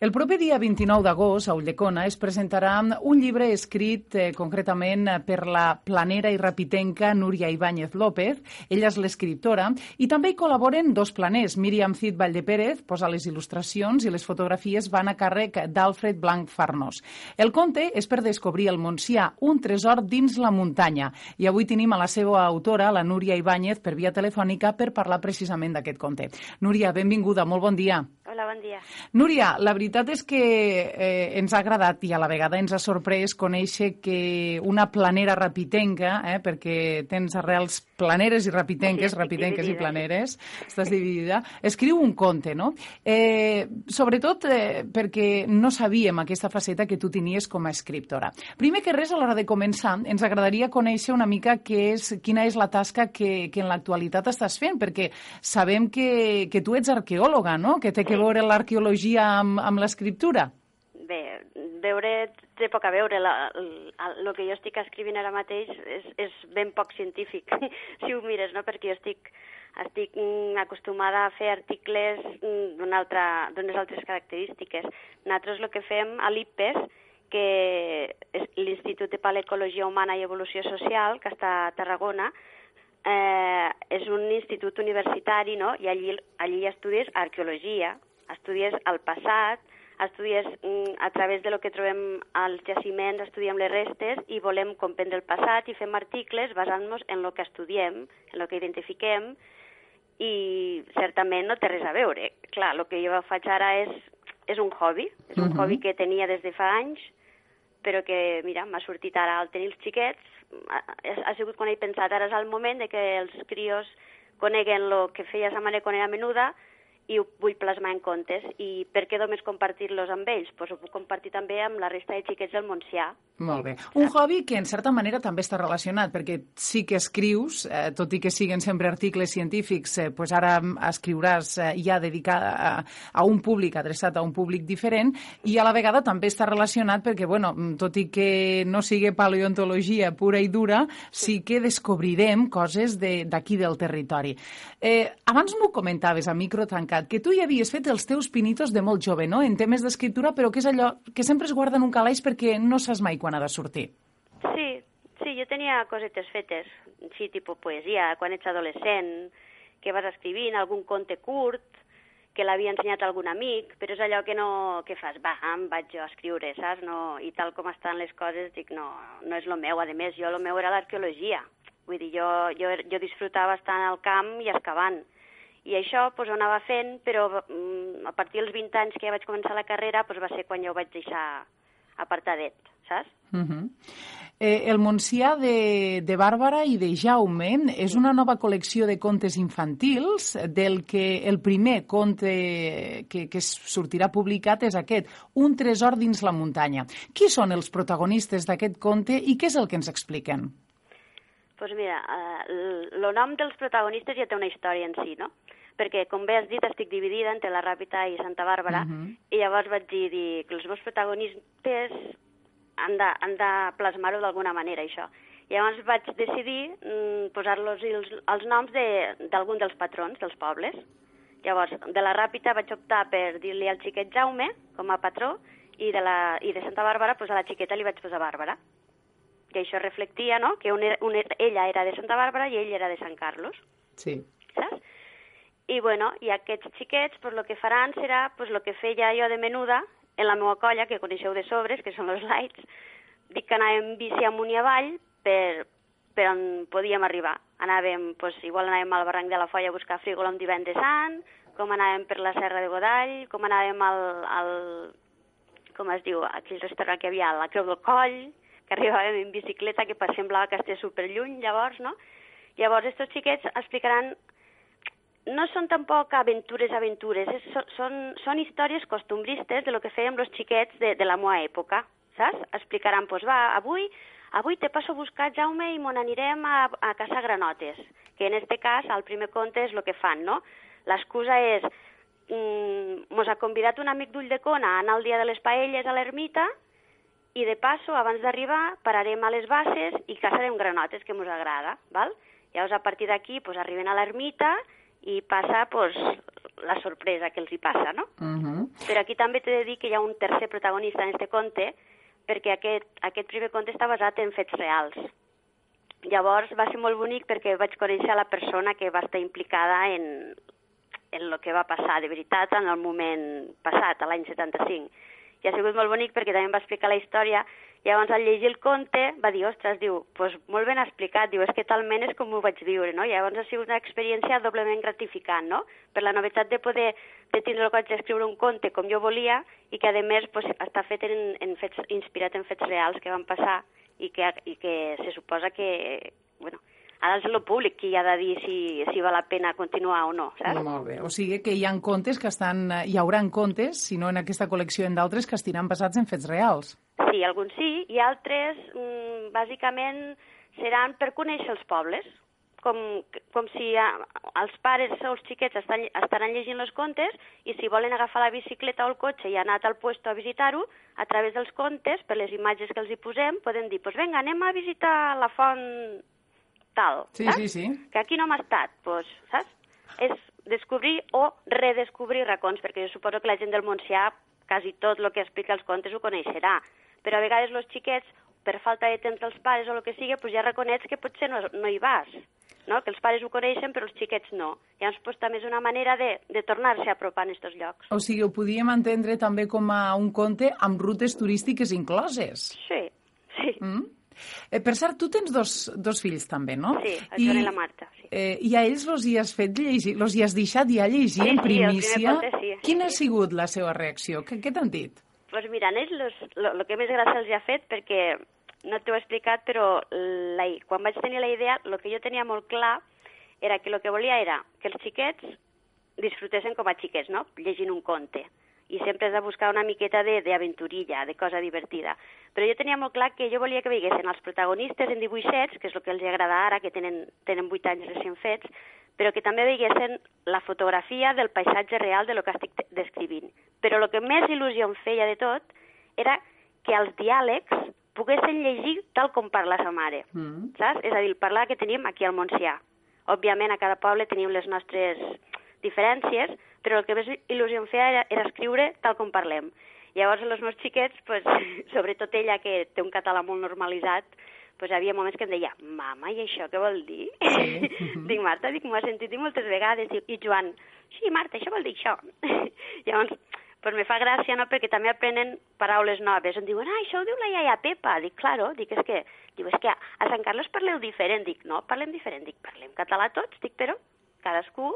El proper dia 29 d'agost, a Ulldecona, es presentarà un llibre escrit eh, concretament per la planera i rapitenca Núria Ibáñez López. Ella és l'escriptora i també hi col·laboren dos planers. Míriam Cid Valldepérez posa les il·lustracions i les fotografies van a càrrec d'Alfred Blanc Farnós. El conte és per descobrir el Montsià, un tresor dins la muntanya. I avui tenim a la seva autora, la Núria Ibáñez, per via telefònica per parlar precisament d'aquest conte. Núria, benvinguda, molt bon dia. Bon dia. Núria, la veritat és que eh, ens ha agradat i a la vegada ens ha sorprès conèixer que una planera rapitenca, eh, perquè tens arrels planeres i rapitenques, Sí, rapitenques i dividida, planeres, estàs dividida, escriu un conte, no? Eh, sobretot eh, perquè no sabíem aquesta faceta que tu tenies com a escriptora. Primer que res, a l'hora de començar, ens agradaria conèixer una mica què és, quina és la tasca que, que en l'actualitat estàs fent, perquè sabem que, que tu ets arqueòloga, no?, que té que veure l'arqueologia amb, amb l'escriptura. Bé, veure té poc a veure. El, que jo estic escrivint ara mateix és, és ben poc científic, si ho mires, no? perquè jo estic, estic mm, acostumada a fer articles mm, d'una altra, d'unes altres característiques. Nosaltres el que fem a l'IPES, que és l'Institut de Paleecologia Humana i Evolució Social, que està a Tarragona, eh, és un institut universitari, no? I allí, allí estudies arqueologia, estudies el passat, estudies mm, a través de lo que trobem als jaciments, estudiem les restes i volem comprendre el passat i fem articles basant-nos en el que estudiem, en el que identifiquem i certament no té res a veure. Clar, el que jo faig ara és, és un hobby, és un Mhm. hobby que tenia des de fa anys, però que, mira, m'ha sortit ara al tenir els xiquets, ha, ha sigut quan he pensat, ara és el moment de que els crios coneguen el que feia sa mare quan era menuda i ho vull plasmar en contes. I per què només compartir-los amb ells? Pues ho puc compartir també amb la resta de xiquets del Montsià. Molt bé. Un hobby que en certa manera també està relacionat, perquè sí que escrius, eh, tot i que siguen sempre articles científics, eh, pues ara escriuràs eh, ja dedicat a, a un públic, adreçat a un públic diferent, i a la vegada també està relacionat perquè, bueno, tot i que no sigui paleontologia pura i dura, sí que descobrirem coses de- d'aquí de, del territori. Eh, abans m'ho comentaves a micro tancat, que tu ja havies fet els teus pinitos de molt jove, no?, en temes d'escriptura, però que és allò que sempre es guarda en un calaix perquè no saps mai quan ha de sortir. Sí, sí, jo tenia cosetes fetes, sí, tipus poesia, quan ets adolescent, que vas escrivint, algun conte curt, que l'havia ensenyat algun amic, però és allò que no que fas, va, em vaig jo a escriure, saps? No, I tal com estan les coses, dic, no, no és lo meu. A més, jo el meu era l'arqueologia. Vull dir, jo, jo, jo disfrutava estant al camp i excavant. I això pues, ho anava fent, però mm, a partir dels 20 anys que ja vaig començar la carrera pues, va ser quan jo ho vaig deixar apartadet, saps? Uh -huh. eh, el Montsià de, de Bàrbara i de Jaume és una nova col·lecció de contes infantils del que el primer conte que, que sortirà publicat és aquest, Un tresor dins la muntanya. Qui són els protagonistes d'aquest conte i què és el que ens expliquen? Pues mira, eh, el nom dels protagonistes ja té una història en si, no? Perquè, com bé has dit, estic dividida entre la Ràpita i Santa Bàrbara, Mhm. i llavors vaig dir, dir que els meus protagonistes han de, han de plasmar-ho d'alguna manera, això. I llavors vaig decidir mm, posar-los els, els noms de- d'algun de, dels patrons dels pobles. Llavors, de la Ràpita vaig optar per dir-li al xiquet Jaume com a patró i de, la, i de Santa Bàrbara pues, a la xiqueta li vaig posar Bàrbara. I això reflectia no? que un, un, ella era de Santa Bàrbara i ell era de Sant Carlos Sí. saps? I, bueno, i aquests xiquets, pues, el que faran serà pues, el que feia jo de menuda en la meva colla, que coneixeu de sobres, que són els lights, dic que anàvem bici amunt i avall per, per on podíem arribar. Anàvem, pues, igual anàvem al barranc de la Folla a buscar frígol amb divendres sant, com anàvem per la Serra de Godall, com anàvem al, al com es diu, aquell restaurant que hi havia a la Creu del Coll, que arribàvem en bicicleta, que semblava que estigués superlluny, llavors, no? Llavors, aquests xiquets explicaran no són tampoc aventures, aventures, és, són, són, són històries costumbristes de lo que fèiem els xiquets de, de la meva època, saps? Explicaran, doncs va, avui, avui te passo a buscar Jaume i mon anirem a, a caçar granotes, que en este cas, al primer conte, és el que fan, no? L'excusa és, mm, mos ha convidat un amic d'Ulldecona a anar el dia de les paelles a l'ermita i de passo, abans d'arribar, pararem a les bases i caçarem granotes, que mos agrada, val? Llavors, a partir d'aquí, pues, arriben a l'ermita i passa pues, la sorpresa que els hi passa, no? Uh -huh. Però aquí també t'he de dir que hi ha un tercer protagonista en aquest conte, perquè aquest, aquest primer conte està basat en fets reals. Llavors va ser molt bonic perquè vaig conèixer la persona que va estar implicada en, en el que va passar de veritat en el moment passat, a l'any 75. I ha sigut molt bonic perquè també em va explicar la història Llavors, al llegir el conte, va dir, ostres, diu, pues, molt ben explicat, diu, és que talment és com ho vaig viure, no? Llavors ha sigut una experiència doblement gratificant, no? Per la novetat de poder de tindre el d'escriure un conte com jo volia i que, a més, pues, està fet en, en fets, inspirat en fets reals que van passar i que, i que se suposa que, bueno, ara és el públic qui ha de dir si, si val la pena continuar o no, saps? Molt bé. O sigui que hi han contes que estan... Hi haurà contes, si no en aquesta col·lecció en d'altres, que estiran basats en fets reals. Sí, alguns sí, i altres, mm, bàsicament, seran per conèixer els pobles, com, com si a, els pares o els xiquets estan, estaran llegint els contes i si volen agafar la bicicleta o el cotxe i anar al puesto a visitar-ho, a través dels contes, per les imatges que els hi posem, poden dir, pues venga, anem a visitar la font tal, sí, saps? Sí, sí, Que aquí no hem estat, pues, saps? És descobrir o redescobrir racons, perquè jo suposo que la gent del Montsià quasi tot el que explica els contes ho coneixerà, però a vegades els xiquets, per falta de temps dels pares o el que sigui, pues ja reconeix que potser no, no hi vas, no? que els pares ho coneixen però els xiquets no. Llavors pues, també és una manera de, de tornar-se a apropar en aquests llocs. O sigui, ho podíem entendre també com a un conte amb rutes turístiques incloses. Sí, sí. Mm? Eh, per cert, tu tens dos, dos fills també, no? Sí, el Joan i la Marta. Sí. Eh, I a ells los hi has fet llegir, los hi has deixat ja llegir sí, en primícia? Sí, el sí. Quina sí. ha sigut la seva reacció? Què, què t'han dit? pues mira, a ells el que més gràcia els ha fet, perquè no t'ho he explicat, però la, quan vaig tenir la idea, el que jo tenia molt clar era que el que volia era que els xiquets disfrutessin com a xiquets, no? llegint un conte. I sempre has de buscar una miqueta d'aventurilla, de, de cosa divertida. Però jo tenia molt clar que jo volia que veiessin els protagonistes en dibuixets, que és el que els agrada ara, que tenen, tenen 8 anys recent fets, però que també veiessin la fotografia del paisatge real de lo que estic descrivint. Però el que més il·lusió em feia de tot era que els diàlegs poguessin llegir tal com parla sa mare, Mm. saps? És a dir, el parlar que tenim aquí al Montsià. Òbviament, a cada poble tenim les nostres diferències, però el que més il·lusió em feia era, era escriure tal com parlem. Llavors, els meus xiquets, pues, sobretot ella, que té un català molt normalitzat, pues, havia moments que em deia, mama, i això què vol dir? Sí. dic, Marta, dic, m'ho has sentit dir moltes vegades. I, I Joan, sí, Marta, això vol dir això. Llavors, pues me fa gràcia, no?, perquè també aprenen paraules noves. Em diuen, ah, això ho diu la iaia Pepa. Dic, claro, dic, és que, diu, és que a Sant Carles parleu diferent. Dic, no, parlem diferent. Dic, parlem català tots. Dic, però cadascú,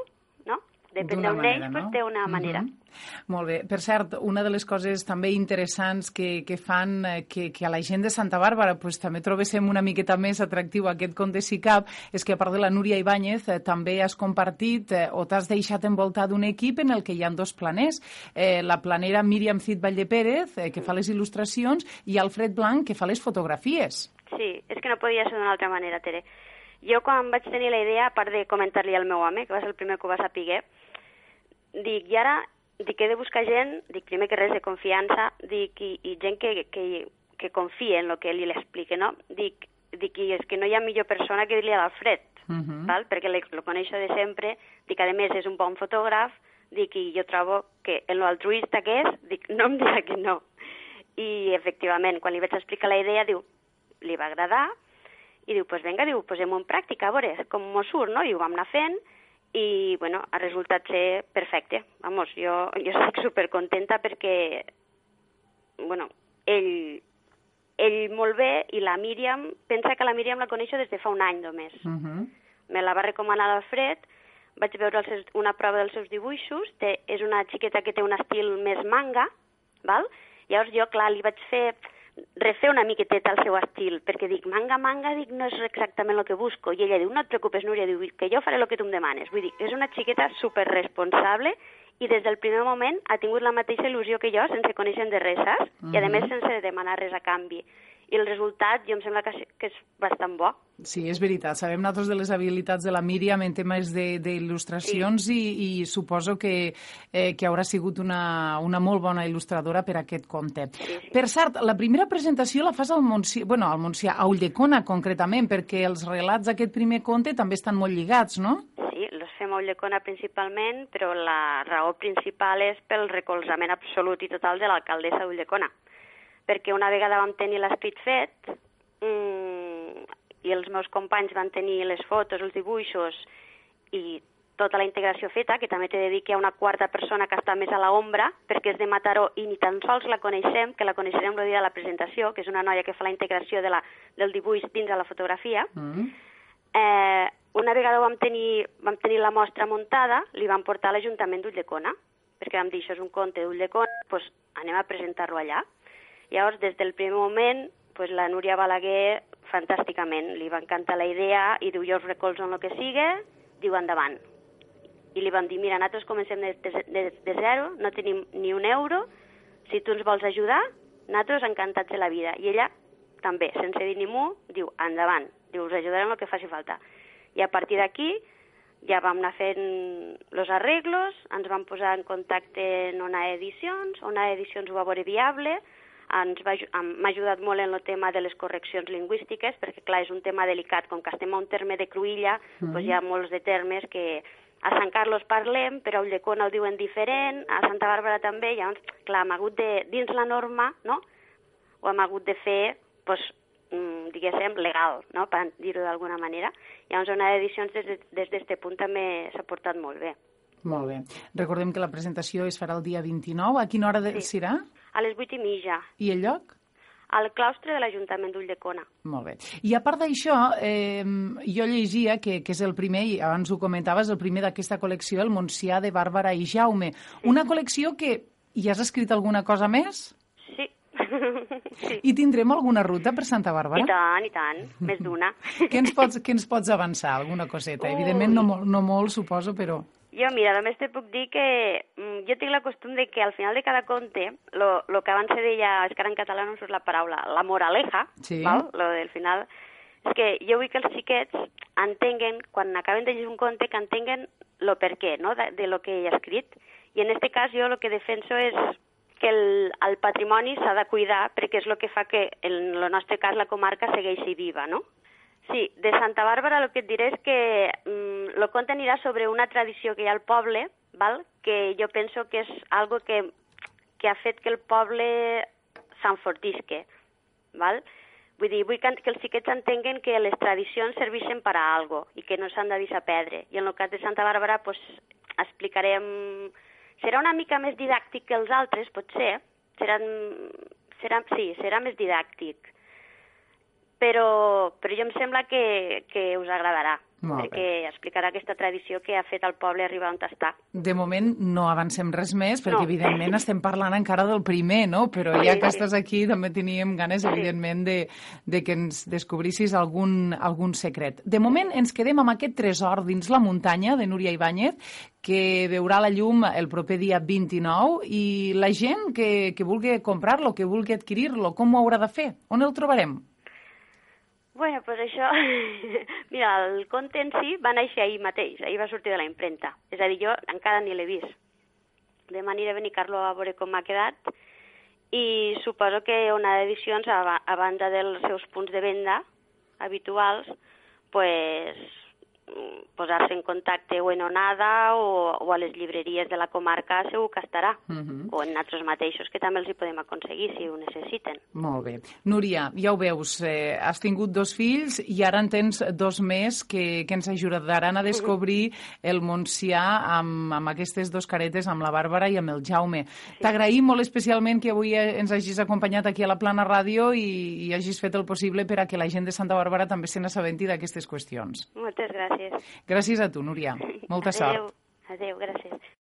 no?, depèn d'on ells, pues, té una manera. Mm -hmm. Molt bé. Per cert, una de les coses també interessants que, que fan eh, que, que a la gent de Santa Bàrbara pues, també trobéssim una miqueta més atractiu aquest conte SICAP és que a part de la Núria Ibáñez eh, també has compartit eh, o t'has deixat envoltar d'un equip en el que hi ha dos planers. Eh, la planera Míriam Cid Vallde Pérez, eh, que fa les il·lustracions, i Alfred Blanc, que fa les fotografies. Sí, és que no podia ser d'una altra manera, Tere. Jo quan vaig tenir la idea, a part de comentar-li al meu home, que va ser el primer que ho va saber, dic, i ara dic, he de buscar gent, dic, primer que res de confiança, dic, i, i gent que, que, que confie en el que li l'explique, no? Dic, dic, i és que no hi ha millor persona que dir-li a l'Alfred, Uh -huh. val? perquè lo coneixo de sempre, dic, a més és un bon fotògraf, dic, i jo trobo que en lo altruista que és, dic, no em dirà que no. I, efectivament, quan li vaig explicar la idea, diu, li va agradar, i diu, pues venga, diu, posem-ho en pràctica, a veure com mos surt, no? I ho vam anar fent, i, bueno, ha resultat ser perfecte. Vamos, jo, jo estic supercontenta perquè, bueno, ell, ell molt bé i la Míriam, pensa que la Míriam la coneixo des de fa un any només. Uh -huh. Me la va recomanar l'Alfred, vaig veure els seus, una prova dels seus dibuixos, té, és una xiqueta que té un estil més manga, val? Llavors jo, clar, li vaig fer refer una miqueteta el seu estil, perquè dic, manga, manga, dic, no és exactament el que busco. I ella diu, no et preocupes, Núria, diu, que jo faré el que tu em demanes. Vull dir, és una xiqueta super responsable i des del primer moment ha tingut la mateixa il·lusió que jo, sense conèixer de res, saps? Mm -hmm. I a més sense demanar res a canvi. I el resultat, jo em sembla que, que és bastant bo. Sí, és veritat. Sabem nosaltres de les habilitats de la Míriam en temes d'il·lustracions sí. i, i suposo que, eh, que haurà sigut una, una molt bona il·lustradora per a aquest conte. Sí, sí. Per cert, la primera presentació la fas al Montsià, bueno, al Montsià, a Ulldecona concretament, perquè els relats d'aquest primer conte també estan molt lligats, no? Sí, els fem a Ulldecona principalment, però la raó principal és pel recolzament absolut i total de l'alcaldessa d'Ulldecona. Perquè una vegada vam tenir l'escrit fet mmm, i els meus companys van tenir les fotos, els dibuixos i tota la integració feta, que també t'he de dir que hi ha una quarta persona que està més a la ombra, perquè és de Mataró i ni tan sols la coneixem, que la coneixerem el dia de la presentació, que és una noia que fa la integració de la, del dibuix dins de la fotografia. Mm. Eh, una vegada vam tenir, vam tenir la mostra muntada, li vam portar a l'Ajuntament d'Ulldecona, perquè vam dir, això és un conte d'Ulldecona, doncs anem a presentar-lo allà. Llavors, des del primer moment, pues, la Núria Balaguer, fantàsticament, li va encantar la idea i diu, jo us recolzo en el que sigui, diu endavant i li vam dir, mira, nosaltres comencem de, de, de zero, no tenim ni un euro, si tu ens vols ajudar, nosaltres encantats de la vida. I ella també, sense dir ni mu, diu, endavant, diu, us ajudarem el que faci falta. I a partir d'aquí ja vam anar fent els arreglos, ens vam posar en contacte en una Edicions, una Edicions ho va veure viable, ens va, m'ha ajudat molt en el tema de les correccions lingüístiques, perquè clar, és un tema delicat, com que estem a un terme de Cruïlla, mm doncs hi ha molts de termes que a Sant Carlos parlem, però a Ulldecona ho diuen diferent, a Santa Bàrbara també, llavors, clar, hem hagut de, dins la norma, no?, ho hem hagut de fer, doncs, mm, diguéssim, legal, no?, per dir-ho d'alguna manera. Llavors, una d'edicions des d'aquest de, punt també s'ha portat molt bé. Molt bé. Recordem que la presentació es farà el dia 29. A quina hora sí. serà? A les 8 i mitja. I el lloc? al claustre de l'Ajuntament d'Ulldecona. Molt bé. I a part d'això, eh, jo llegia que, que és el primer, i abans ho comentaves, el primer d'aquesta col·lecció, el Montsià de Bàrbara i Jaume. Sí. Una col·lecció que hi has escrit alguna cosa més? Sí. sí. I tindrem alguna ruta per Santa Bàrbara? I tant, i tant, més d'una. què, ens pots, què ens pots avançar? Alguna coseta? Ui. Evidentment no, no molt, suposo, però... Jo, mira, només te puc dir que mm, jo tinc la costum de que al final de cada conte, lo, lo que abans se deia, és que ara en català no surt la paraula, la moraleja, sí. val? lo del final, és que jo vull que els xiquets entenguen, quan acaben de llegir un conte, que entenguen lo per què, no?, de, de lo que he escrit. I en aquest cas jo el que defenso és que el, el patrimoni s'ha de cuidar perquè és el que fa que, en el nostre cas, la comarca segueixi viva, no? Sí, de Santa Bàrbara el que et diré és que mm, el conte anirà sobre una tradició que hi ha al poble, val? que jo penso que és algo que, que ha fet que el poble s'enfortisque. Val? Vull dir, vull que, que els xiquets entenguen que les tradicions serveixen per a algo i que no s'han de deixar perdre. I en el cas de Santa Bàrbara pues, explicarem... Serà una mica més didàctic que els altres, potser. Serà, serà, sí, serà més didàctic però, però jo em sembla que, que us agradarà. Molt perquè bé. explicarà aquesta tradició que ha fet el poble arribar on està. De moment no avancem res més, perquè no. evidentment estem parlant encara del primer, no? Però sí, ja que sí. estàs aquí també teníem ganes, sí. evidentment, de, de que ens descobrissis algun, algun secret. De moment ens quedem amb aquest tresor dins la muntanya de Núria Ibáñez, que veurà la llum el proper dia 29 i la gent que, que vulgui comprar-lo, que vulgui adquirir-lo, com ho haurà de fer? On el trobarem? Bueno, pues això... Mira, el conte en si va néixer ahir mateix, ahir va sortir de la impremta. És a dir, jo encara ni l'he vist. Demà aniré a venir Carlo a veure com m'ha quedat i suposo que una d'edicions, a, a banda dels seus punts de venda habituals, pues, posar-se en contacte o en Onada o, o a les llibreries de la comarca segur que estarà, uh mhm. -huh. o en nosaltres mateixos, que també els hi podem aconseguir si ho necessiten. Molt bé. Núria, ja ho veus, eh, has tingut dos fills i ara en tens dos més que, que ens ajudaran a descobrir uh -huh. el Montsià amb, amb aquestes dos caretes, amb la Bàrbara i amb el Jaume. Sí. T'agraïm molt especialment que avui ens hagis acompanyat aquí a la Plana Ràdio i, i hagis fet el possible per a que la gent de Santa Bàrbara també se n'assabenti d'aquestes qüestions. Moltes gràcies gràcies. Gràcies a tu, Núria. Molta Adeu. sort. Adéu, gràcies.